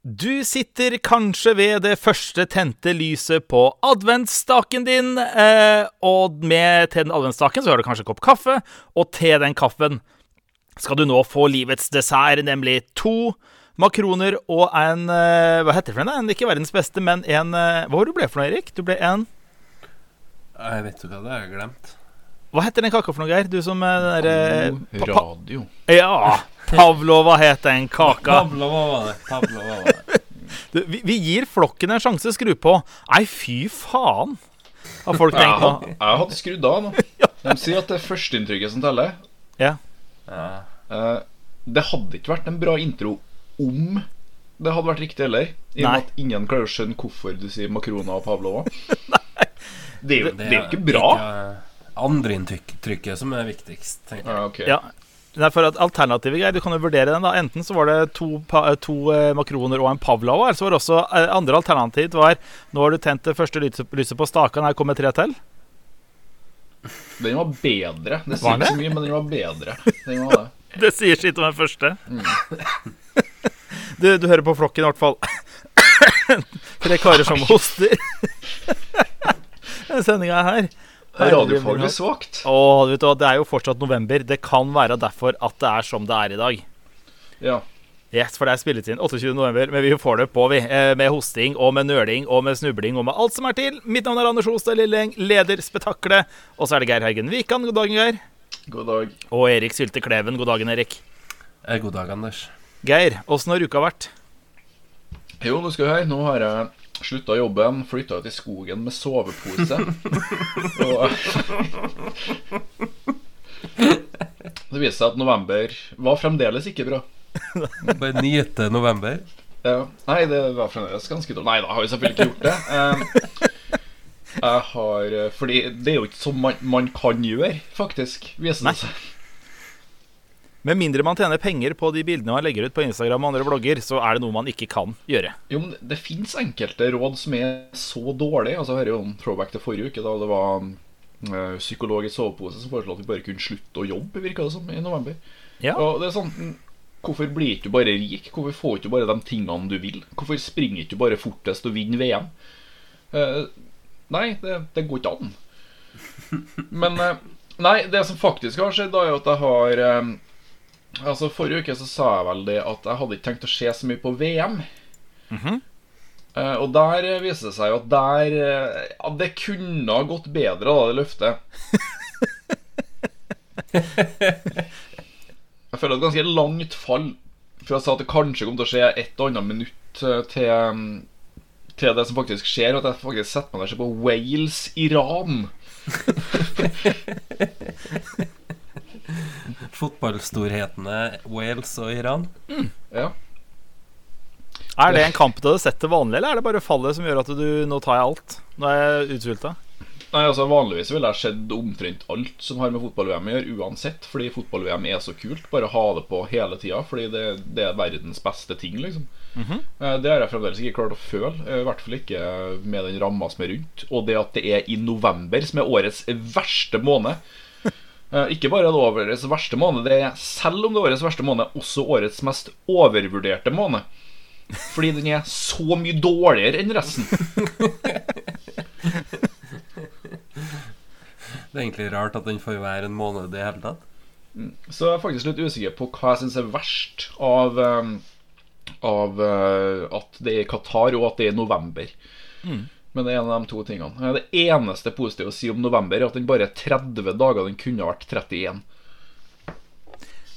Du sitter kanskje ved det første tente lyset på adventsstaken din, eh, og med til den adventsstaken så har du kanskje en kopp kaffe, og til den kaffen skal du nå få livets dessert, nemlig to makroner og en eh, Hva heter det for en? Ikke verdens beste, men en eh, Hva var det du ble for noe, Erik? Du ble en Jeg vet jo hva det er, jeg har glemt. Hva heter den kaka for noe, Geir? Du som er den derre pa- pa- Radio. Ja! Pavlova het den kaka. Pavlova var det. Pavlova var det. Du, vi, vi gir flokken en sjanse. Skru på. Nei, fy faen, har folk tenkt nå. har, jeg hadde skrudd av nå. De sier at det er førsteinntrykket som teller. Ja. Eh, det hadde ikke vært en bra intro om det hadde vært riktig heller. I og med at ingen klarer å skjønne hvorfor du sier Makrona og Pavlova. Det er jo det er jo ikke bra. ikke Andreinntrykket som er viktigst, tenker jeg. Ja, ok. Ja. Er for at Alternativet, greier, du kan jo vurdere den. da Enten så var det to, pa to eh, makroner og en pavlova. Eller så var det også eh, andre alternativ var Nå har du tent det første lyset, lyset på staken, her kommer tre til. Den var bedre. Det sier ikke så mye, men den var bedre. Den var det. Det sier sitt om den første. Du, du hører på flokken i hvert fall. Tre karer som hoster. Den sendinga her. Det er radiofaglig svakt. Å, vet du hva, det er jo fortsatt november. Det kan være derfor at det er som det er i dag. Ja. Yes, for det er spillet inn 28. november, men vi får det på, vi. Eh, Med hosting og med nøling og med snubling og med alt som er til. Mitt navn er Anders Hostad Lilleng, leder Spetakkelet. Og så er det Geir Haugen Wikan. God dagen, Geir. God dag. Og Erik Sylte Kleven. God dagen, Erik. Eh, God dag, Anders. Geir, åssen har uka vært? Jo, nå skal vi høre. Nå har jeg slutta jobben, flytta ut i skogen med sovepose. Og Det viste seg at november var fremdeles ikke bra. Bare nyte november. Ja. Nei, det var fremdeles ganske dårlig. Nei da, har vi selvfølgelig ikke gjort det. Eh, Jeg har eh, Fordi det er jo ikke sånn man, man kan gjøre, faktisk, viser det seg. Med mindre man tjener penger på de bildene man legger ut på Instagram og andre blogger, så er det noe man ikke kan gjøre. Jo, men det fins enkelte råd som er så dårlige. Altså, her er jo en throwback til forrige uke, da det var øh, psykolog i sovepose som foreslo at vi bare kunne slutte å jobbe, virka det som, i november. Ja. Og det er sånn mm, Hvorfor blir ikke du bare rik? Hvorfor får ikke du bare de tingene du vil? Hvorfor springer ikke du bare fortest og vinner VM? Uh, nei, det, det går ikke an. Men uh, Nei, det som faktisk har skjedd, da, er at jeg har eh, Altså Forrige uke så sa jeg vel det at jeg hadde ikke tenkt å se så mye på VM. Eh, og der viste viser det seg jo at der uh, Det kunne ha gått bedre, da, det løftet. Jeg føler et ganske langt fall fra jeg sa at det kanskje kom til å skje et og annet minutt eh, til, mm, til det som faktisk skjer, og at jeg faktisk setter meg ned og ser på Wales-Iran. Fotballstorhetene Wales og Iran. Ja. Er det en kamp du hadde sett til vanlig, eller er det bare fallet som gjør at du nå tar jeg alt? Nå er jeg utsulta. Nei, altså Vanligvis ville jeg sett omtrent alt som har med fotball-VM å gjøre, uansett. Fordi fotball-VM er så kult. Bare ha det på hele tida. Fordi det, det er verdens beste ting, liksom. Eh, Det har jeg fremdeles ikke klart å føle. eh, I hvert fall ikke med den ramma som er rundt. Og det at det er i november, som er årets verste måned. Eh, Ikke bare er det årets verste måned, det er selv om det er årets verste måned, også årets mest overvurderte måned. Fordi den er så mye dårligere enn resten. Det er egentlig rart at den får være en måned i det hele tatt. Så jeg er faktisk litt usikker på hva jeg syns er verst av, um, av uh, at det er i Qatar, og at det er i november. Men det er en av de to tingene. Det eneste positive å si om november, er at den bare er 30 dager. Den kunne vært 31.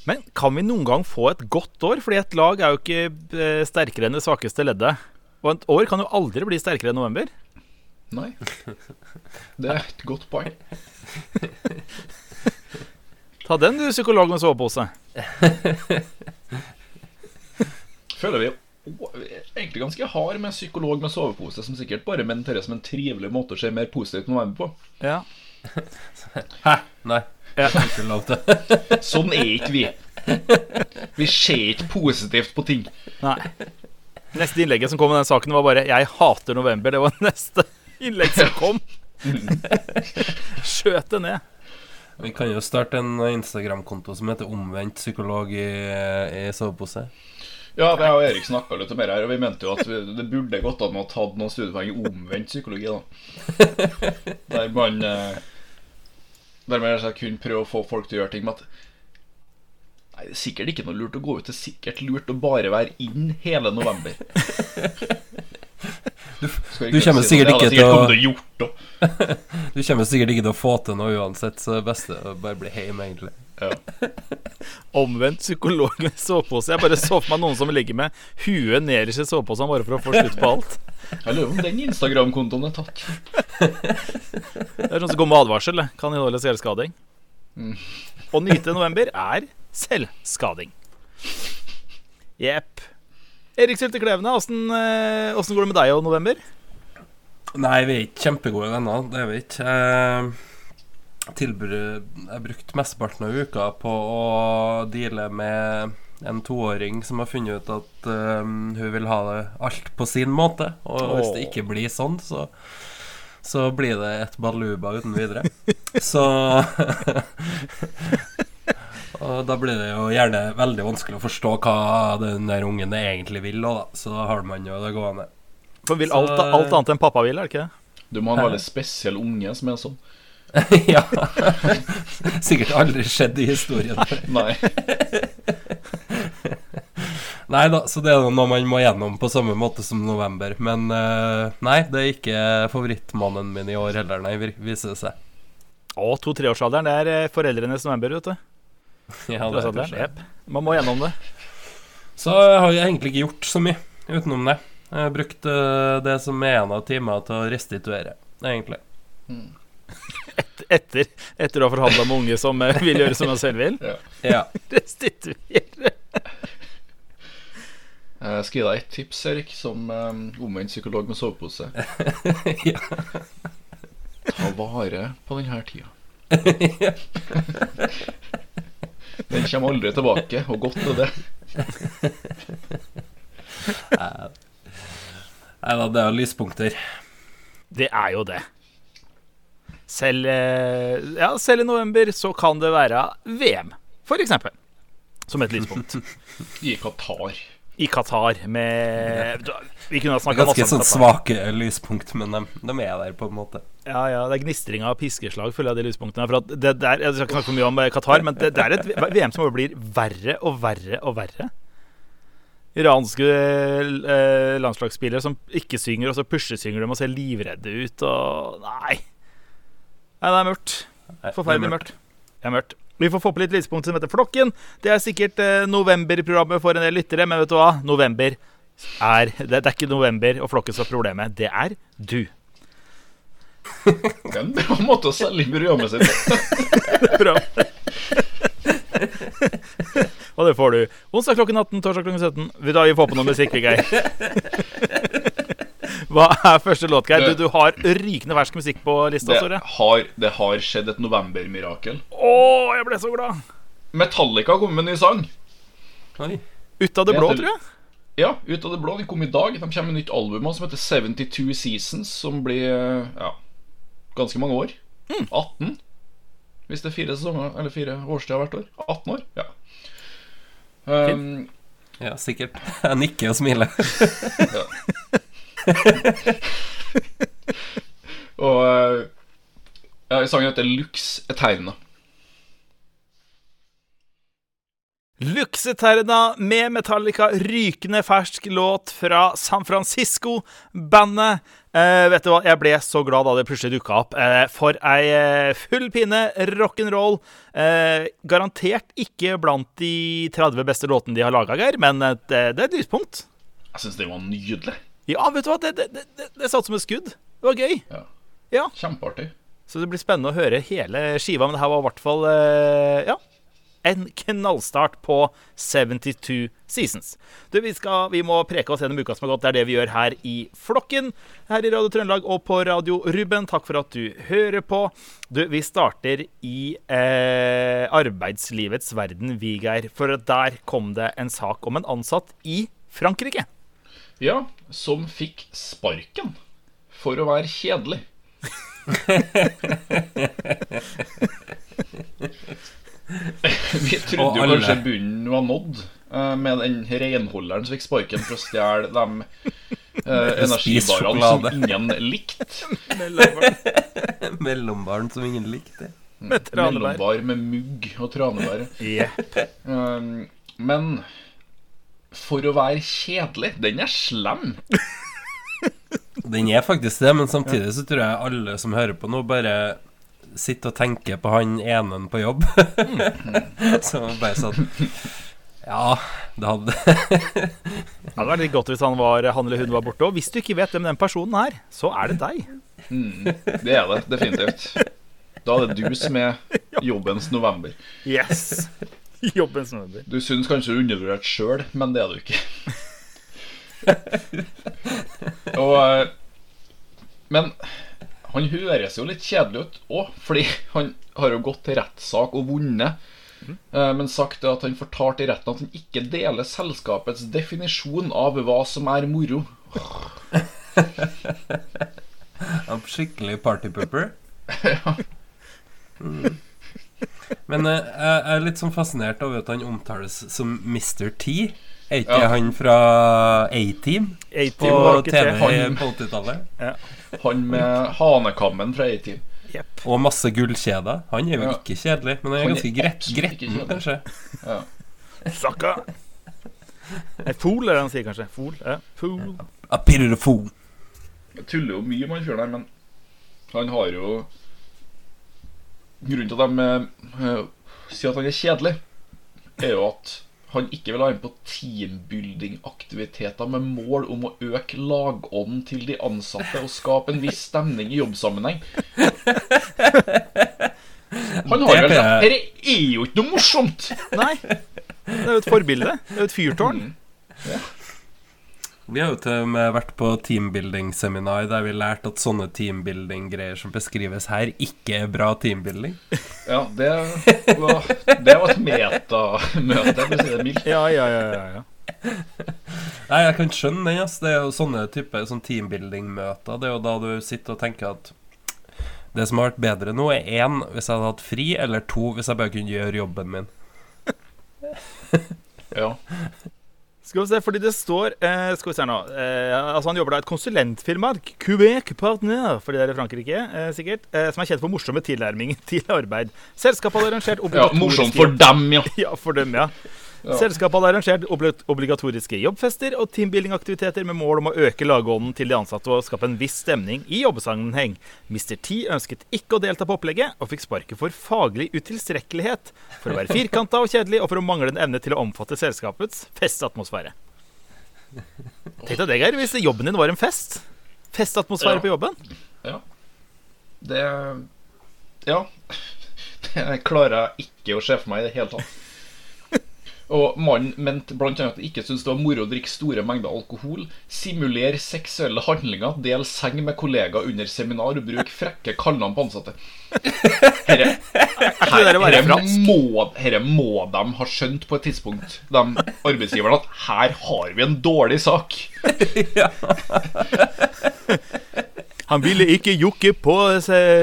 Men kan vi noen gang få et godt år? Fordi et lag er jo ikke eh, sterkere enn det svakeste leddet. Og et år kan jo aldri bli sterkere enn november. Nei. Det er et godt poeng. Ta den, du, psykolog med sovepose. Føler vi jo ganske hard med psykolog med sovepose, som sikkert bare mente det som en trivelig måte å se mer positivt november på. Ja. Hæ? Nei. Ja. Det ikke lov til. Sånn er ikke vi. Vi ser ikke positivt på ting. Nei. Neste innlegget som kom med den saken, var bare 'Jeg hater november'. Det var neste innlegg som kom. Skjøt det ned. Vi kan jo starte en Instagram-konto som heter Omvendt psykolog i, i sovepose. Ja, jeg og Erik snakka litt mer her, og vi mente jo at vi, det burde gått an å ha tatt noen studiepoeng i omvendt psykologi. da Der man eh, Der man kunne prøve å få folk til å gjøre ting med at Nei, det er sikkert ikke noe lurt å gå ut. Det er sikkert lurt å bare være inn hele november. Du, du kommer sikkert ikke til å-. Du kommer sikkert ikke til å få til noe uansett, så det beste er å bare bli hjemme, egentlig. Ja. Omvendt psykolog med sovepose. Jeg bare så for meg noen som ligger med huet nederst i soveposen bare for å få slutt på alt. Jeg lurer på om den Instagram-kontoen er tatt. Det er sånn som går med advarsel. Kan inneholde selvskading. Å nyte november er selvskading. Jepp. Erik Sylte Klevene, åssen eh, går det med deg og november? Nei, vi er ikke kjempegode venner. Det er vi ikke. Jeg, tilbr- jeg brukte mesteparten av uka på å deale med en toåring som har funnet ut at um, hun vil ha det alt på sin måte. Og hvis det ikke blir sånn, så, så blir det et baluba uten videre. Så Og da blir det jo gjerne veldig vanskelig å forstå hva den der ungen egentlig vil, da. Så da har man jo det gående. For vil alt, alt annet enn pappa vil, er det ikke det? Du må ha en veldig spesiell unge som er sånn. ja. Sikkert aldri skjedd i historien. Nei. Nei da, så det er noe man må gjennom på samme måte som november. Men eh, nei, det er ikke favorittmannen min i år heller, nei, viser det seg. Å, to-treårsalderen. Det er eh, foreldrenes november, vet du. Ja, det er det. kanskje. Man må gjennom det. Så jeg har jeg egentlig ikke gjort så mye utenom det. Jeg har brukt eh, det som er en av timene til å restituere, egentlig. Etter, etter å ha forhandla med unge som eh, vil gjøre som han selv vil. Ja. Restituere. Jeg skal gi deg et tips, Erik, som um, omvendt psykolog med sovepose. ja. Ta vare på denne tida. Den kommer aldri tilbake, og godt er det. Nei da, det er jo lyspunkter. Det er jo det. Selv, eh, ja, selv i november så kan det være VM, eksempel. Som et lyspunkt. I Qatar. I Qatar med Vi kunne ha snakka Ganske masse om sånn Qatar. svake lyspunkt, men de, de er der på en måte. Ja, ja, det er gnistring av piskeslag, føler jeg, de lyspunktene. For at det der, Jeg skal ikke snakke for mye om eh, Qatar, men det, det er et VM som blir verre og verre og verre. Iranske eh, landslagsspillere som ikke synger, og så pushesynger de og ser livredde ut og Nei. Nei, det er mørkt. Forferdelig er mørkt. Det er mørkt. Vi får få på litt lyspunkter som heter Flokken. Det er sikkert eh, novemberprogrammet for en del lyttere, men vet du hva? November er Det, det er ikke november og Flokken som er problemet. Det er du. Det er en måte å selge programmet sitt Bra. Og det får du onsdag klokken 18, torsdag klokken 17. Vi, da, vi får på noe musikk, vi, Geir. Hva er første låt, Geir? Du, du har rykende fersk musikk på lista. det Sorry. har, det har skjedd et novembermirakel. Å, jeg ble så glad! Metallica kom med en ny sang. Oi. Ut av det Det blå, heter- tror jeg. Ja, ut av det blå. De kom i dag. De kommer med nytt album som heter 72 Seasons, som blir ja, ganske mange år. 18. Hvis det er fire sesonger Eller fire årstider hvert år. 18 år. Ja. Um, Ja, sikkert. Jeg nikker og smiler. og eh, ja, sangen heter Lux Eterna. Lux Eterna med Metallica, rykende fersk låt fra San Francisco-bandet. Eh, vet du hva, jeg ble så glad da det plutselig dukka opp. Eh, for ei eh, full pinne rock'n'roll. Eh, garantert ikke blant de 30 beste låtene de har laga, Geir, men eh, det, det er et lyspunkt. Jeg syns det var nydelig. Ja, vet du hva, det, det, det, det, satt som et skudd. Det var gøy. Ja. Ja. Kjempeartig. Så det blir spennende å høre hele skiva, men det her var i hvert fall eh, Ja. En knallstart på 72 Seasons. Du, vi, skal, vi må preke oss gjennom uka som har gått. Det er det vi gjør her i Flokken. Her i Radio Trøndelag og på Radio Ruben. Takk for at du hører på. Du, vi starter i eh, arbeidslivets verden, Vigeir. For der kom det en sak om en ansatt i Frankrike. Ja, som fikk sparken for å være kjedelig. Vi trodde jo kanskje bunnen var nådd. eh, med den renholderen som fikk sparken for å stjele de eh, energibarene som ingen likte. Mellombarn som ingen likte. Med tranebær. Mellombar med mugg og tranebær. Yeah. Um, men for å være kjedelig, den er slem. Den er faktisk det, men samtidig så tror jeg alle som hører på nå, bare sitter og tenker på han enen på jobb. så bare sånn Ja, det hadde Det hadde vært litt godt hvis han, var, han eller hun var borte. Og hvis du ikke vet hvem den personen er, så er det deg. Det er det definitivt. Da er det du som er jobbens november. Yes. Jobben snødder. Du syns kanskje du er undervurdert sjøl, men det er du ikke. Og eh, Men han høres jo litt kjedelig ut òg, fordi han har jo gått til rettssak og vunnet. Mm. Men sagt at han fortalte i retten at han ikke deler selskapets definisjon av hva som er moro. Han er skikkelig partypooper. Mm. Men eh, jeg er litt sånn fascinert over at han omtales som Mr. T. Er ikke Ja. han fra A-Team på 80 var ikke TV. Han- på 80-tallet? Han med hanekammen fra A-Team. Yep. Og masse gullkjeder. Han er jo Ja. ikke kjedelig, men han er Han ganske gre absolutt gretten, kanskje. Ja. Sakka. Nei, Fool, er det han sier kanskje. Fool. Ja. Fool. A the fool. Jeg tuller jo mye med han fyren der, men han har jo Grunnen til at de uh, sier at han er kjedelig, er jo at han ikke vil ha inn på teambuilding-aktiviteter med mål om å øke lagånden til de ansatte og skape en viss stemning i jobbsammenheng. Han har vel det Dette er jo ikke noe morsomt! Nei. Det er jo et forbilde. Det er jo et fyrtårn. Vi har jo til og med vært på teambuilding-seminar der vi lærte at sånne teambuilding-greier som beskrives her, ikke er bra teambuilding. Ja, det var, det var et metamøte, for å si det mildt. Ja, ja, ja. ja, ja. Nei, jeg kan skjønne den, ass. Det er jo sånne type sånn teambuilding-møter. Det er jo da du sitter og tenker at det som har vært bedre nå, er én hvis jeg hadde hatt fri, eller to hvis jeg bare kunne gjøre jobben min. Ja. Skal vi se, fordi det står eh, Skal vi se nå eh, Altså Han jobber da i et konsulentfirma, Quebec Partner, fordi det er i Frankrike, eh, sikkert, eh, som er kjent for morsomme tilnærminger til arbeid. Selskapet hadde arrangert ja morsomt for dem, ja. Ja, for dem, ja. Ja. Selskapet hadde arrangert obligatoriske jobbfester og teambuilding-aktiviteter med mål om å øke lagånden til de ansatte og skape en viss stemning i jobbsammenheng. Mr. T ønsket ikke å delta på opplegget, og fikk sparket for faglig utilstrekkelighet, for å være firkanta og kjedelig, og for å mangle en evne til å omfatte selskapets festatmosfære. Tenk deg det, Geir, hvis jobben din var en fest. Festatmosfære Ja. på jobben. Ja. Det Ja. Det klarer jeg ikke å se for meg i det hele tatt. Og mannen mente annet at han ikke syntes det var moro å drikke store mengder alkohol, simulere seksuelle handlinger, dele seng med kollegaer under seminar og bruke frekke kallenavn på ansatte. Herre, må, herre må de ha skjønt på et tidspunkt, de arbeidsgiverne, at her har vi en dårlig sak. Han ville ikke jokke på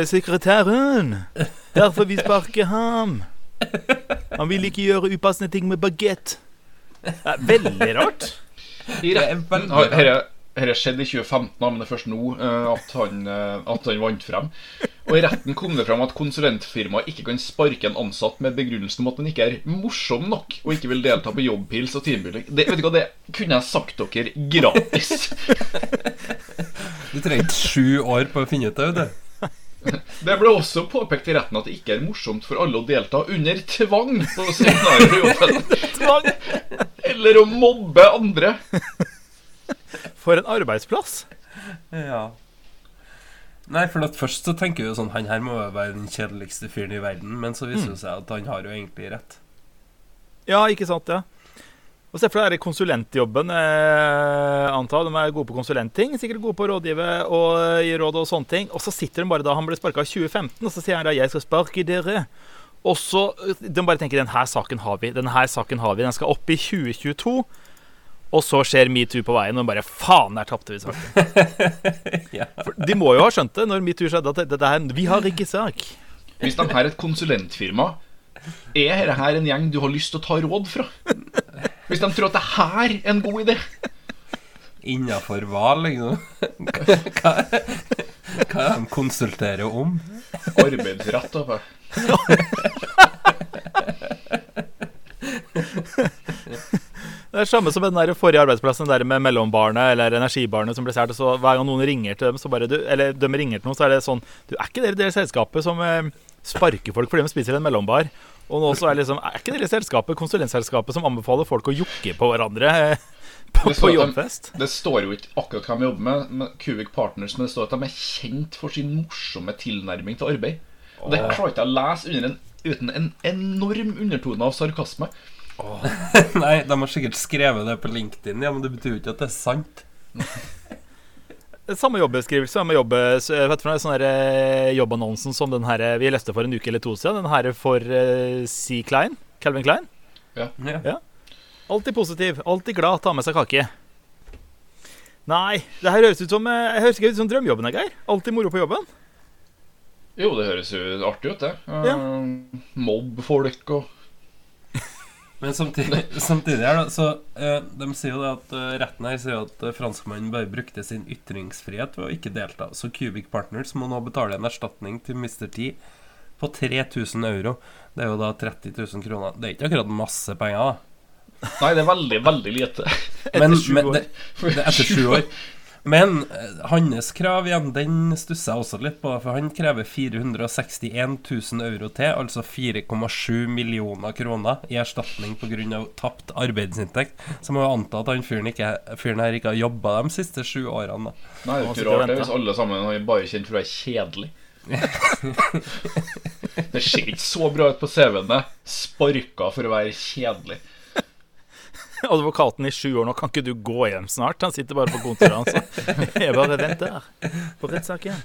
sekretæren. Derfor vi sparker ham. Han vil ikke gjøre upassende ting med bagett. Det er veldig rart. I Det retten. Dette skjedde i 2015, men det er først nå eh, at, han, eh, at han vant frem. Og I retten kom det frem at konsulentfirmaet ikke kan sparke en ansatt med begrunnelsen om at han ikke er morsom nok og ikke vil delta på jobbpils og teambuilding. Det, vet du hva, det kunne jeg sagt dere gratis. Du trenger ikke sju år på å finne ut det, vet du. Det ble også påpekt i retten at det ikke er morsomt for alle å delta under tvang på seminaret på jobben. Tvang. Eller å mobbe andre. For en arbeidsplass. Ja. Nei, for at først så tenker vi jo sånn Han her må jo være den kjedeligste fyren i verden, men så viser det seg at han har jo egentlig rett. Ja, ikke sant, ja. Og Se for deg konsulentjobben. Eh, antar De er gode på konsulentting, sikkert gode på å rådgive og eh, gi råd og sånne ting. Og så sitter de bare da han ble sparka i 2015, og så sier han da 'jeg skal sparke dere'. Og så eh, De bare tenker 'den her saken har vi', den her saken har vi, den skal opp i 2022. Og så skjer metoo på veien, og bare 'faen, der tapte vi saken'. Ja. For de må jo ha skjønt det når metoo skjedde, at dette her, vi har ikke sak. Hvis de er et konsulentfirma, er dette her en gjeng du har lyst til å ta råd fra? Hvis de tror at det her er en god idé. Innafor hva, liksom? Hva, hva er de konsulterer om? Arbeidsrett. da. Det er samme som den der forrige arbeidsplassen der med mellombarnet eller energibarnet som ble stjålet. Hver gang noen ringer til dem, så bare du, eller de ringer til noen, så er det sånn Du, er ikke dere det selskapet som eh, sparker folk fordi de spiser en mellombar? Og nå så er det liksom Er ikke dere selskapet, konsulentselskapet som anbefaler folk å jokke på hverandre eh, på, på jobbfest? de-? Det står jo ikke akkurat hva de jobber med, med Cubic Partners, men det står at de er kjent for sin morsomme tilnærming til arbeid. Og Det klarer ikke jeg å lese under en, uten en enorm undertone av sarkasme. Nei, de har sikkert skrevet det på LinkedIn, ja, men det betyr jo ikke at det er sant. Samme jobbeskrivelse, samme jobb, vet du, sånn eh, jobbannonsen som den her eh, vi leste for en uke eller to siden. Den her for C. Klein. Calvin Klein. Ja. Ja. Alltid positiv, alltid glad, ta med seg kake. Nei, det her høres ut som eh, Jeg høres ikke ut som drømmejobben, Geir. Alltid moro på jobben. Jo, det høres jo artig ut, det. Ja. Mobbfolk mobb folk og Men samtidig, samtidig her, da, så eh, de sier jo det at eh, retten her sier at eh, franskmannen bare brukte sin ytringsfrihet ved å ikke delta. Så Cubic Partners må nå betale en erstatning til Mr. T på 3000 euro. Det er jo da 30 000 kroner. Det er ikke akkurat masse penger, da. Nei, det er veldig, veldig lite. Men, sju år. det, det er etter sju år. Men eh, hans krav igjen, den stusser jeg også litt på. For han krever 461 000 euro til, altså 4,7 millioner kroner, i erstatning pga. tapt arbeidsinntekt. Så må jo anta at han fyren, ikke, fyren her ikke har jobba de siste sju årene. da. Nei, det er jo ikke rart det hvis alle sammen er bare kjent for å være kjedelig. det ser ikke så bra ut på CV-ene. Sparka for å være kjedelig. Advokaten i sju år nå, kan ikke du gå hjem snart? Han sitter bare på kontoret hans. Jeg bare venter på rettssaken.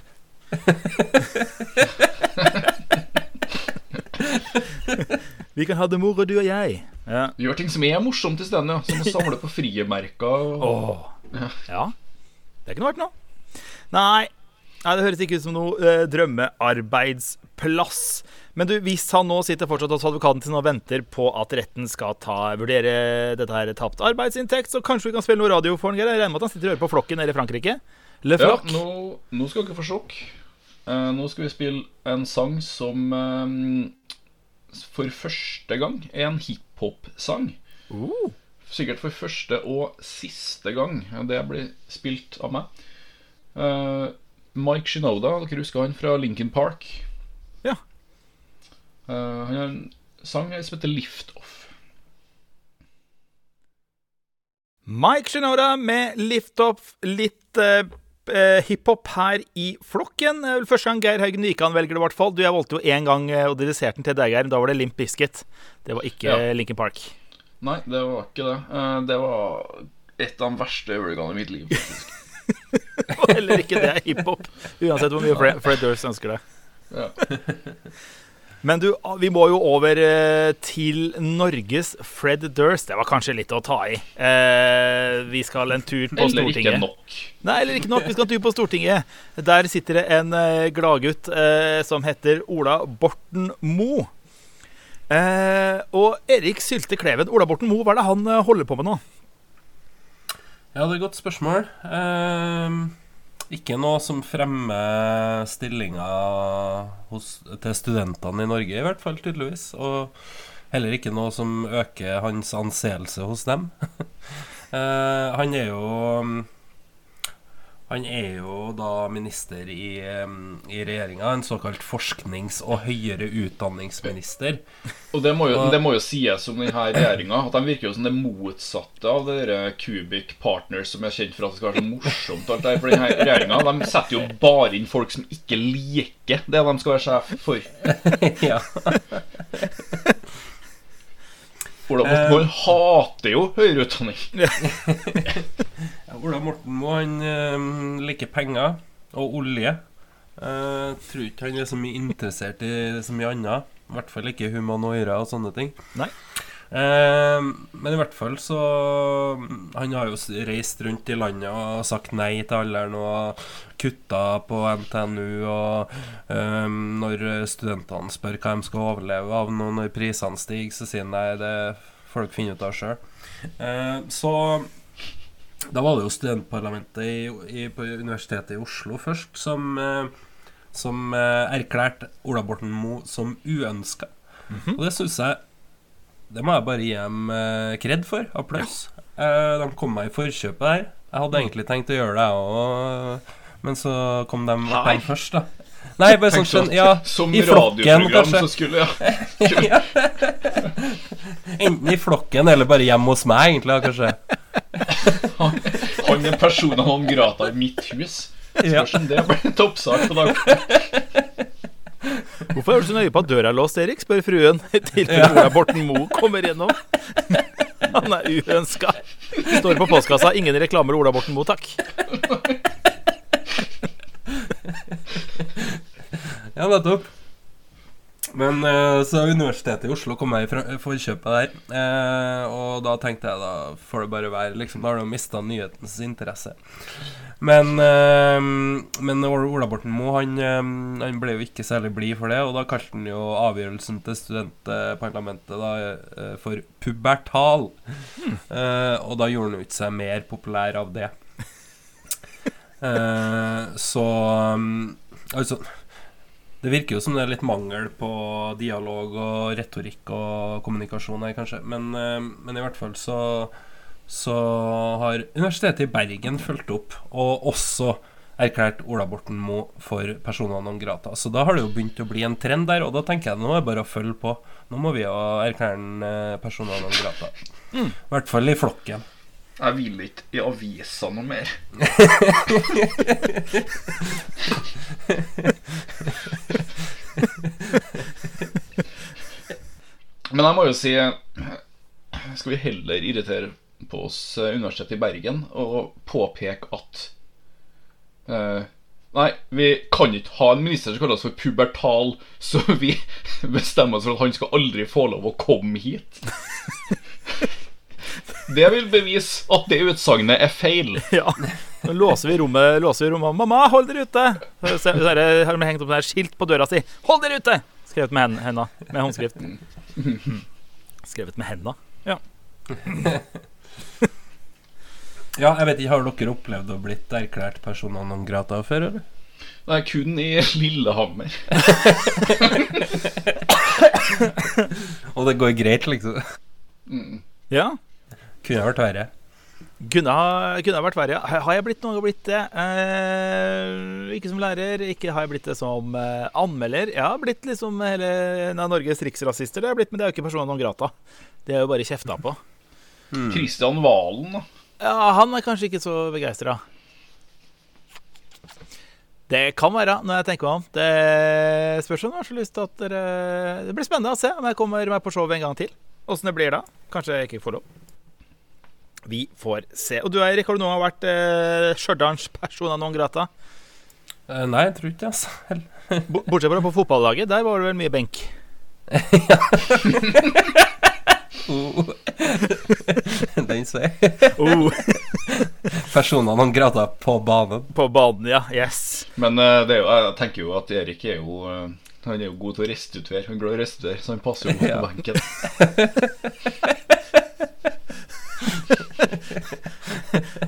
Vi kan ha det moro, du og jeg. Ja. Gjør ting som er morsomt isteden, ja. Som å samle på friemerker. Og... Åh. Ja. Det kunne vært noe. Nei. Nei, det høres ikke ut som noe eh, drømmearbeidsplass. Men du, hvis han nå sitter fortsatt hos advokaten sin og venter på at retten skal ta, vurdere dette her tapt arbeidsinntekt, så kanskje vi kan spille noe radio for han, Geir? Jeg regner med at han sitter og hører på Flokken nede i Frankrike? Le Ja, nå, nå skal dere få sjokk. Uh, nå skal vi spille en sang som uh, for første gang er en hiphop-sang. Uh. Sikkert for første og siste gang det blir spilt av meg. Eh, Mike Shinoda, dere husker han fra Lincoln Park? Eh, han har en sang som heter Lift Off. Mike Shinoda med Lift Off, litt eh, eh, hiphop her i flokken. Første gang Geir Haugen Wikan velger det, i hvert fall. Du, Jeg valgte jo én gang eh, og dediserte den til deg, Geir. Da var det Limp Biscuit. Det var ikke Ja. Lincoln Linkin Park. Nei, det var ikke det. Det var et av de verste øyeblikkene i mitt liv. faktisk. Og heller ikke det er hiphop. Uansett hvor mye Fred Durst ønsker det. Ja. Men du, ah, vi må jo over eh, til Norges Fred Durst. Det var kanskje litt å ta i. Eh, vi skal en tur på Eller ikke nok. Nei, eller ikke nok. Vi skal en tur på Stortinget. Der sitter det en eh, gladgutt eh, som heter Ola Borten Moe. Eh, og Erik Sylte Kleven, Ola Borten Moe, hva er det han eh, holder på med nå? Ja, det er et godt spørsmål. Ehm, ikke noe som fremmer stillinger hos, til studentene i Norge, i hvert fall, tydeligvis. Og heller ikke noe som øker hans anseelse hos dem. Eh, han er jo Han er jo da minister i, i regjeringa, en såkalt forsknings- og høyere utdanningsminister. Og det må jo, det må jo sies om denne regjeringa at de virker jo som det motsatte av det der Cubic Partners som er kjent for at det skal være så morsomt. Alt det for denne regjeringa de setter jo bare inn folk som ikke liker det de skal være sjef for. ja. Ola Morten Moe hater jo høyere utdanning. Ja, Ola Morten Moe han eh, liker penger og olje. Jeg tror ikke han er så mye interessert i så mye annet. I hvert fall ikke humanoira og sånne ting. Nei. Eh, men i hvert fall så Han har jo reist rundt i landet og sagt nei til alderen og kutta på NTNU. Og eh, når studentene spør hva de skal overleve av nå når prisene stiger, så sier han nei, det får dere finne ut av sjøl. Eh, så da var det jo studentparlamentet i, i, på Universitetet i Oslo først som, som erklærte Ola Borten Moe som uønska. Og det syns jeg Det må jeg bare gi dem eh, kred for. Applaus. Ja. de kom meg i forkjøpet der. Jeg hadde egentlig tenkt å gjøre det, jeg òg, men så kom de, ble først, da. Nei, bare sånn skjønn- Ja, Som i flokken, kanskje. så skulle ja. Enten i flokken eller bare hjemme hos meg, egentlig, kanskje. Han er persona non grata i mitt hus. Spørs om det blir en toppsak på dag. Hvorfor er du så nøye på at døra er låst, Erik? spør fruen. I tilfelle Ja. Ola Borten Moe kommer gjennom. Han er uønska. Står på postkassa 'Ingen reklamer Ola Borten Moe', takk. Ja, nettopp. Men eh, så Universitetet i Oslo kom meg i forkjøpet der. Eh, og da tenkte jeg da får det bare være. Liksom, da har du mista nyhetens interesse. Men, eh, men Ola Borten Moe han, eh, han ble jo ikke særlig blid for det. Og da kalte han jo avgjørelsen til studentparlamentet da, eh, for pubertal. Eh, og da gjorde han jo ikke seg mer populær av det. uh, så um, Altså det virker jo som det er litt mangel på dialog og retorikk og kommunikasjon her, kanskje. Men, men i hvert fall så, så har Universitetet i Bergen fulgt opp, og også erklært Ola Borten Moe for persona non grata. Så da har det jo begynt å bli en trend der, og da tenker jeg nå er det bare å følge på. Nå må vi jo erklære han eh, persona non grata. I hvert fall i flokken. Jeg vil ikke i avisa noe mer. Men jeg må jo si Skal vi heller irritere på oss eh, Universitetet i Bergen og påpeke at eh, Nei, vi kan ikke ha en minister som kaller oss for pubertal, så vi bestemmer oss for at han skal aldri få lov å komme hit. Det vil bevise at det utsagnet er feil. Ja. Nå låser vi rommet. Låser vi rommet. 'Mamma, hold dere ute!' Så har de hengt opp der skilt på døra si. 'Hold dere ute!' Skrevet med hen- henda. Med håndskrift. Skrevet med henda. Ja. Ja, jeg vet ikke, Har dere opplevd å blitt erklært persona non grata før, eller? Det er kun i Lillehammer. Og det går greit, liksom? ja. Kunne vært verre. Kunne ha, kunne ha vært verre. ja. Har jeg blitt noe blitt det? Eh, ikke som lærer, ikke har jeg blitt det som eh, anmelder. Jeg har blitt liksom hele nei, Norges riksrasister. Det har jeg blitt, men det er jo ikke personer non grata. Det er jo bare kjefta på. Kristian Valen, da. Ja, han er kanskje ikke så begeistra. Det kan være, når jeg tenker meg om. Det spørs om du har så lyst til at dere Det blir spennende å se om jeg kommer meg på showet en gang til. Åssen det blir da. Kanskje jeg ikke får lov. Vi får se. Og du Eirik, har du noen gang vært eh, Stjørdals persona non grata? Uh, nei, jeg tror ikke det, altså. Bortsett fra på fotballaget, der var det vel mye benk. Oh. Den sier Oh, Personene han grata på banen. på banen, ja. Yes. Men uh, det er jo, jeg tenker jo at Erik er jo uh, Han er jo god til å restituere. Han er glad i å restituere, så han passer jo godt Ja. på benken.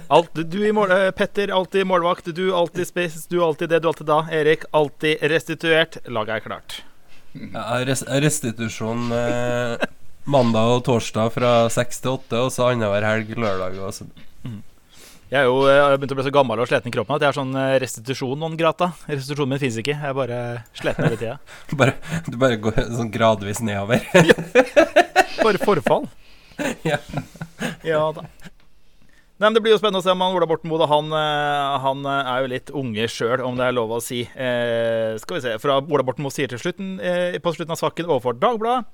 Alt, du i mål, eh, Petter, alltid målvakt. Du alltid spiss. Du alltid det, du alltid da. Erik, alltid restituert. Laget er klart. Ja, restitusjon mandag og torsdag fra seks til åtte, og så annenhver helg lørdag. Og så. Jeg er jo jeg begynt å bli så gammel og sliten i kroppen at jeg har sånn eh, restitusjon non grata. Restitusjonen min fins ikke. Jeg er bare sliten hele tida. Bare, du bare går sånn gradvis nedover. Bare forfall. Ja. Ja da. Nei, men Det blir jo spennende å se om han Ola Borten Moe han, eh, han eh, er jo litt unge sjøl, om det er lov å si. Eh, skal vi se, fra Ola Borten Moe sier til slutten, eh, på slutten av saken overfor Dagbladet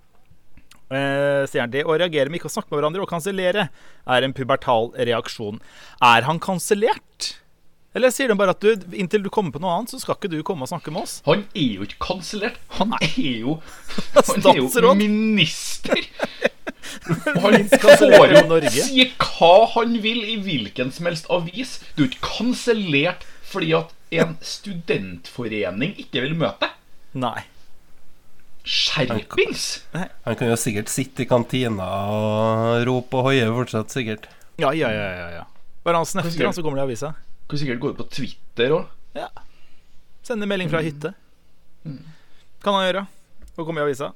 eh, han det å reagere med ikke å snakke med hverandre og kansellere er en pubertal reaksjon. Er han kansellert? Eller sier de bare at du, inntil du kommer på noe annet, så skal ikke du komme og snakke med oss? Han er jo ikke kansellert. Han er jo Han er jo minister. Han får jo si hva han vil i hvilken som helst avis. Du er ikke kansellert fordi at en studentforening ikke vil møte deg. Nei. Skjerpings! Han kan jo sikkert sitte i kantina og rope og hoie fortsatt, sikkert. Ja, ja, ja. ja, ja. Bare han snøfter, så kommer det i avisa. Kan sikkert gå ut på Twitter òg. Ja. Sende melding fra hytte. Kan han gjøre. Og komme i avisa.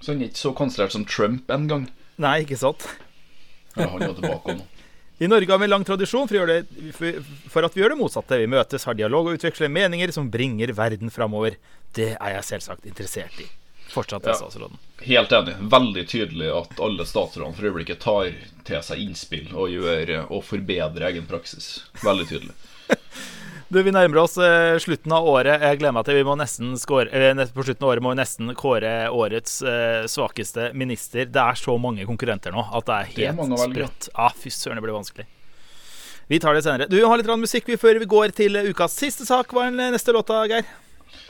Så han er ikke så kansellert som Trump en gang. Nei, ikke sant. Ja, han er tilbake nå. I Norge har vi en lang tradisjon for, å gjøre det, for at vi gjør det motsatte. Vi møtes, har dialog og utveksler meninger som bringer verden framover. Det er jeg selvsagt interessert i. Fortsatt Ja. statsråden. Helt enig. Veldig tydelig at alle statsrådene for øyeblikket tar til seg innspill og gjør og forbedrer egen praksis. Veldig tydelig. Du, Vi nærmer oss eh, slutten av året. Jeg gleder meg til vi må nesten score, eh, På slutten av året må vi nesten kåre årets eh, svakeste minister. Det er så mange konkurrenter nå at det er Det er helt å velge. sprøtt. Ah, fy søren, det blir vanskelig. Vi tar det senere. Du vi har litt musikk vi før vi går til ukas siste sak. Hva er den neste låta, Geir?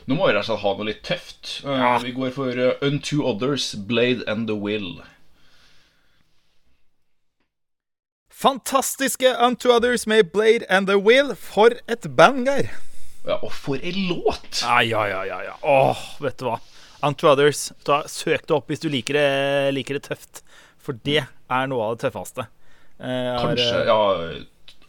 Nå må vi rett og slett ha noe litt tøft. Uh, Vi går for uh, Unto Others, Blade and the Will. Fantastiske Unto Others med Blade and the Will. For et band, Geir. Ja, og for ei låt! Ja, ja, ja, ja, ja. Åh, vet du hva. Unto Others. Da, søk det opp hvis du liker det, liker det tøft. For det er noe av det tøffeste. Eh, har, Kanskje, eh, ja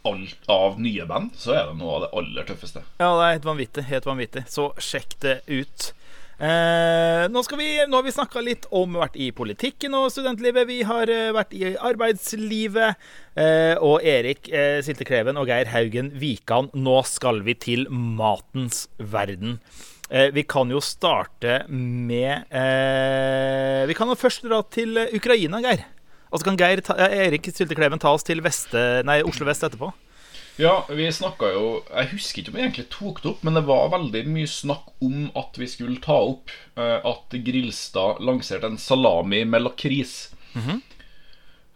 alt av nye band, så er det noe av det aller tøffeste. Ja, det er helt vanvittig. Helt vanvittig. Så sjekk det ut. Eh, nå, vi, nå har vi snakka litt om vært i politikken og studentlivet. Vi har eh, vært i arbeidslivet. Eh, og Erik eh, Siltekleven og Geir Haugen Wikan, nå skal vi til matens verden. Eh, vi kan jo starte med eh, Vi kan jo først dra til Ukraina, Geir. Og så kan Geir ta, Erik Syltekleven ta oss til Veste, nei, Oslo vest etterpå. Ja, vi snakka jo Jeg husker ikke om vi egentlig tok det opp, men det var veldig mye snakk om at vi skulle ta opp uh, at Grilstad lanserte en salami med lakris.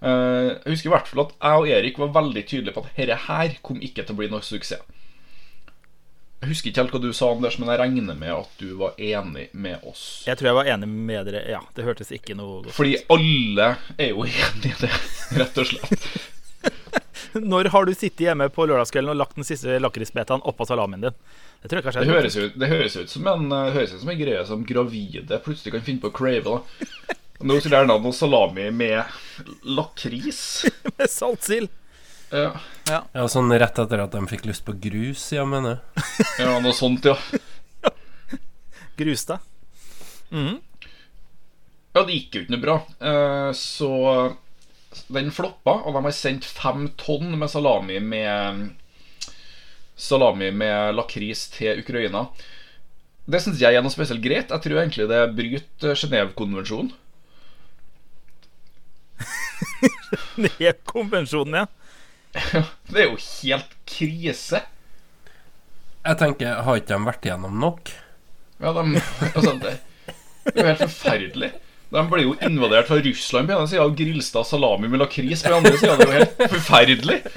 Eh, jeg husker i hvert fall at jeg og Erik var veldig tydelige på at dette her kom ikke til å bli noe suksess. Jeg husker ikke helt hva du sa Anders, men jeg regner med at du var enig med oss. Jeg tror jeg var enig med dere. Ja, det hørtes ikke noe godt Fordi alle er jo enig i det, rett og slett. Når har du sittet hjemme på lørdagskvelden og lagt den siste lakrisbetaen oppå salamien din? Det Det høres ut, det høres ut som en, eh, høres ut som en greie som gravide plutselig kan finne på å crave. da Nå skulle jeg gjerne hatt noe salami med lakris. med saltsild. Ja, Ja, sånn rett etter at de fikk lyst på grus, ja, mener jeg. ja noe sånt, ja. Grus deg. Ja, det gikk jo ikke noe bra. Eh, Så den floppa, og de har sendt fem tonn med salami med Salami med lakris til Ukraina. Det syns jeg er noe spesielt greit. Jeg tror egentlig det bryter Genévekonvensjonen. Genévekonvensjonen, er konvensjonen, ja. Det er jo helt krise. Jeg tenker, har ikke de vært igjennom nok? Ja, de, altså, det, det er jo helt forferdelig. De ble jo invadert fra Russland på ene sida og Grilstad salami med lakris på den andre sida. Det er jo helt forferdelig.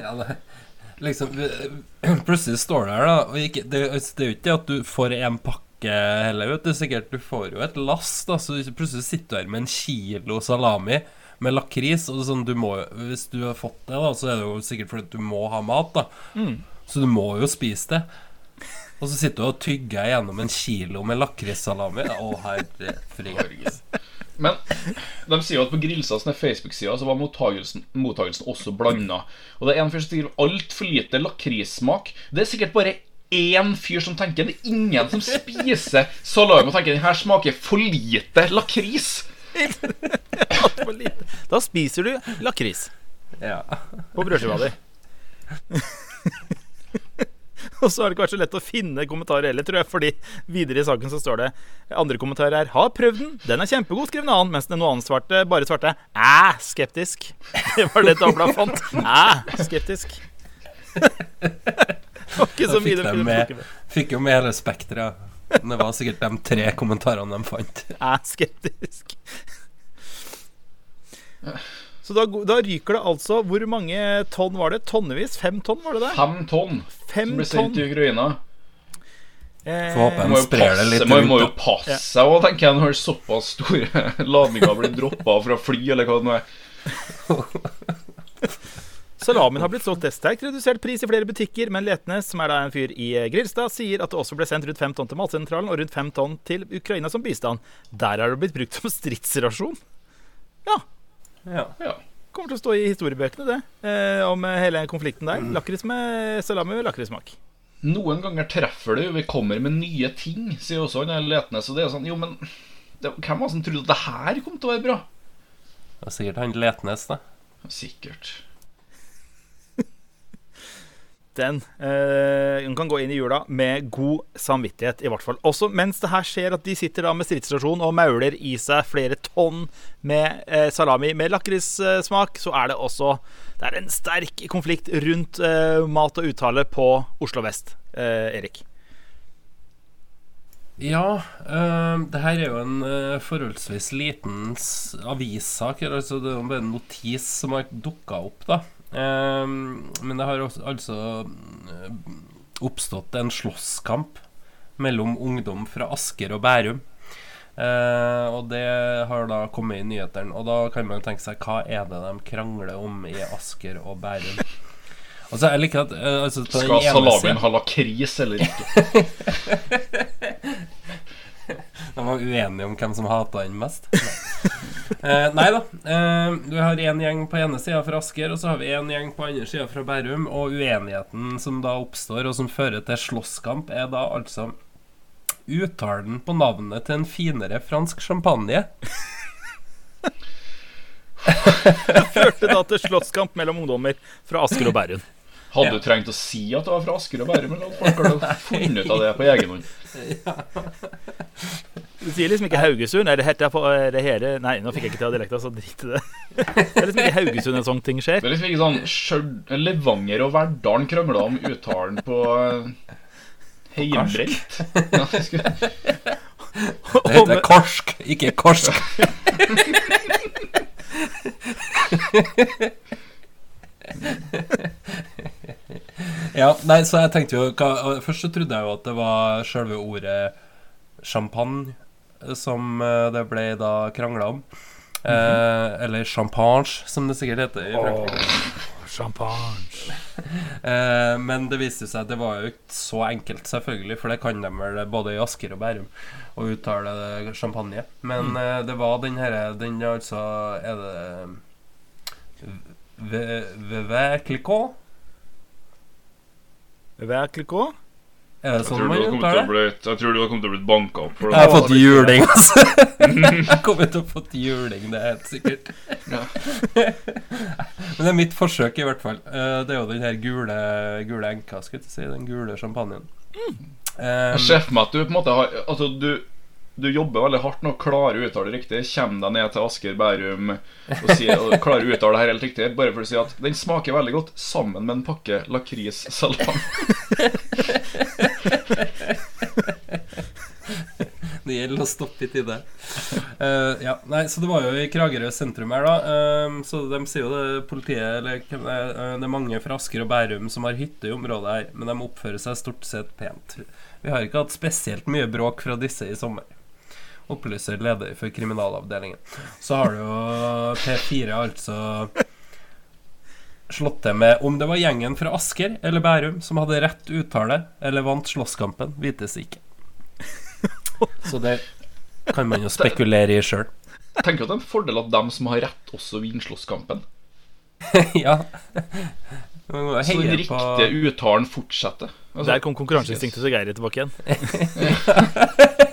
Ja, det Liksom Plutselig står du her, da, og ikke, det, det er jo ikke det at du får en pakke heller, vet du. Sikkert du får jo et lass, da, så plutselig sitter du her med en kilo salami med lakris. Og sånn, du må, hvis du har fått det, da, så er det jo sikkert fordi du må ha mat, da. Så du må jo spise det. Og så sitter du og tygger gjennom en kilo med lakrissalami. Å, herre fred. Men de sier jo at på Grilsas Facebook-sida så var mottagelsen, mottagelsen også blanda. Og det er en fyr som skriver altfor lite lakrissmak. Det er sikkert bare én fyr som tenker det. er ingen som spiser salami og tenker den her smaker for lite lakris. For lite. Da spiser du lakris Ja. på brødskiva di. Og så er det ikke vært så lett å finne kommentarer heller, tror jeg, fordi videre i saken så står det andre kommentarer her. 'Har prøvd den. Den er kjempegod', skrev en annen, mens den annen svarte bare svarte 'æ, skeptisk'. Det var det Dagbladet fant. Æ, skeptisk. Da mye fikk, de med, fikk jo med hele spekteret. Det var sikkert de tre kommentarene de fant. er skeptisk. Så da, da ryker det altså Hvor mange tonn var det? Tonnevis? Fem tonn, var det det? Fem tonn Fem som ble sendt til Ukraina. Eh, Får håpe de sprer det litt man må jo passe seg òg, tenker jeg, når såpass store ladninger blir droppa fra fly, eller hva det nå er. Salamien har blitt solgt til sterkt redusert pris i flere butikker, men Letnes, som er da en fyr i eh, Grilstad, sier at det også ble sendt rundt fem tonn til Matsentralen og rundt fem tonn til Ukraina som bistand. Der er det blitt brukt som stridsrasjon. Ja. Ja. Ja. Kommer til å stå i historiebøkene, det, eh, om eh, hele konflikten der. Lakris med salami med lakrismak. Noen ganger treffer det jo. Vi kommer med nye ting, sier også han Letnes. Og det er sånn Jo, men det, hvem var det som trodde at det her kom til å være bra? Det var sikkert han Letnes, da. Sikkert. Den eh, hun kan gå inn i jula med god samvittighet, i hvert fall. Også mens det her skjer at de sitter da med stridsrasjon og mauler i seg flere tonn med eh, salami med lakrissmak, så er det også Det er en sterk konflikt rundt eh, mat og uttale på Oslo vest. Erik. Ja, øh, det her er jo en øh, forholdsvis liten avissak. Altså det er jo bare en notis som har dukka opp, da. Ehm, men det har også, altså øh, oppstått en slåsskamp mellom ungdom fra Asker og Bærum. Uh, og det har da kommet i nyhetene. Og da kan man tenke seg hva er det de krangler om i Asker og Bærum? Altså, jeg liker at uh, altså, Skal salamien ha lakris eller ikke? De var uenige om hvem som hata den mest. eh, nei da. Eh, vi har én gjeng på ene sida fra Asker, og så har vi én gjeng på andre sida fra Bærum. Og uenigheten som da oppstår, og som fører til slåsskamp, er da altså uttalen på navnet til en finere fransk champagne. Førte da til slåsskamp mellom ungdommer fra Asker og Bærum. Hadde du trengt å si at det var fra Asker og Bærum, folk hadde funnet ut av det på egen hånd? Du sier liksom ikke Haugesund. Er det, heter er det hele Nei, nå fikk jeg ikke til dialekta, så drit i det. Det er liksom ikke Haugesund en sånn ting skjer. Det er liksom ikke sånn Levanger og Verdalen krangla om uttalen på eh, Heimbrent. Ja, det skulle- Det heter korsk, ikke korsk. ja, nei, så jeg tenkte jo hva, Først så trodde jeg jo at det var selve ordet champagne som eh, det ble da krangla om. eh, eller champagne, som det sikkert heter i Frankrike. Champagne. Eh, men det viste seg at det var jo ikke så enkelt, selvfølgelig, for det kan de vel både i Asker og Bærum å uttale champagne. Men eh, det var den herre Den er altså Er det Vevè clicquot? Verkliko? Er det sånn man å det? jeg tror du har kommet til å bli banka opp. For Jeg har fått juling, altså. Jeg kommer til å få juling, det er helt sikkert. Men det er mitt forsøk, i hvert fall. Eh, Det er jo den her gule, gule enka, skal jeg si. Den gule champagnen. Eh, Jeg ser for meg at du på en måte har Altså, du, du jobber veldig hardt nå, klarer å uttale det riktig. Kommer deg ned til Asker, Bærum og, sier, og klarer å uttale det her helt riktig. Bare for å si at den smaker veldig godt sammen med en pakke lakrissalam. Det gjelder å stoppe i tide. Uh, ja, nei, så det var jo i Kragerø sentrum her, da. Uh, så de sier jo det politiet eller, uh, Det er mange fra Asker og Bærum som har hytte i området her, men de oppfører seg stort sett pent. Vi har ikke hatt spesielt mye bråk fra disse i sommer. Opplyser leder for kriminalavdelingen. Så har du jo P4 altså slått til med om det var gjengen fra Asker eller Bærum som hadde rett uttale eller vant slåsskampen, vites ikke. Så det kan man jo spekulere i sjøl. Tenker at det er en fordel at dem som har rett, også vinner slåsskampen. ja. Så den riktige på uttalen fortsetter. Altså, Der kom konkurranseinstinktet til Geir tilbake igjen.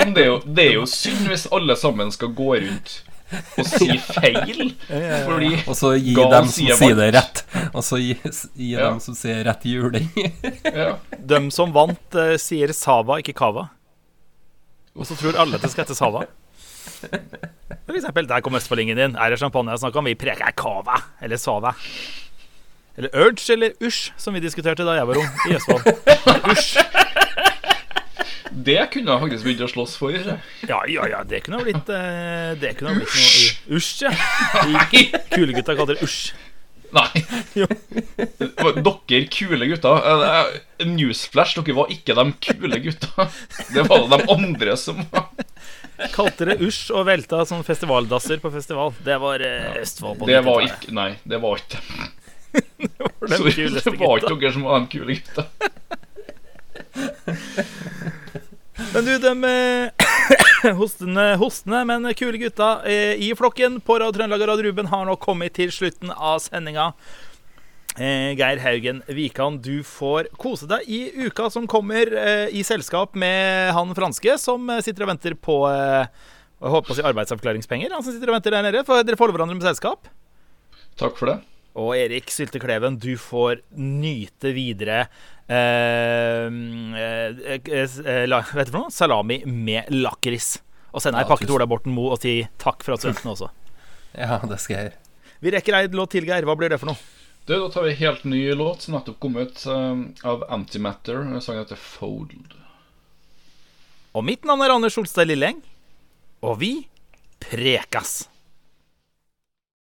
men det er jo, det er jo synd hvis alle sammen skal gå rundt og si feil. Fordi Og så gi dem som sier sier det rett. Og så gi, gi Ja. dem som sier rett juling. ja, De som vant, eh, sier Sava, ikke Kava. Og så tror alle at det skal hete Sava. For eksempel, der kom østfoldingen din. Er det champagne jeg snakker om? Vi preker Kava eller Sava. Eller Urge eller Usj, som vi diskuterte da jeg var ung i Østfold. Usj. Det kunne jeg faktisk begynt å slåss for. Ja, ja, ja, det kunne ha blitt eh, Det kunne ha blitt noe Usj, ja. Kulegutta kaller det Usj. Nei. Dere kule gutter. eh, eh, Newsflash, dere var ikke de kule gutta. Det var de andre som var Kalte det Usj og velta som festivaldasser på festival. Det var Østfold på Det var ikke Nei, det var ikke De Sorry, det var ikke dere som var de kule gutta. Men du, de hostene, hostende, hostende, men kule gutta eh, i flokken på Radio Trøndelag og Radio Ruben har nå kommet til slutten av sendinga. Eh, Geir Haugen Wikan, du får kose deg i uka som kommer, eh, i selskap med han franske som eh, sitter og venter på eh, jeg håper å si arbeidsavklaringspenger. Han som sitter og venter der nede. For dere får hverandre med selskap. Takk for det. Og Erik Syltekleven, du får nyte videre eh, eh, eh, la, vet du for noe? salami med lakris. Og sende ei Ja, pakke til Ola Borten Moe og si takk for at du hørte også. Ja, det skal jeg gjøre. Vi rekker ei låt til, Geir. Hva blir det for noe? Du, Da tar vi helt ny låt som nettopp kom ut eh, av Antimatter. Sangen heter Fold. Og mitt navn er Anders Solstad Lilleng. Og vi prekas!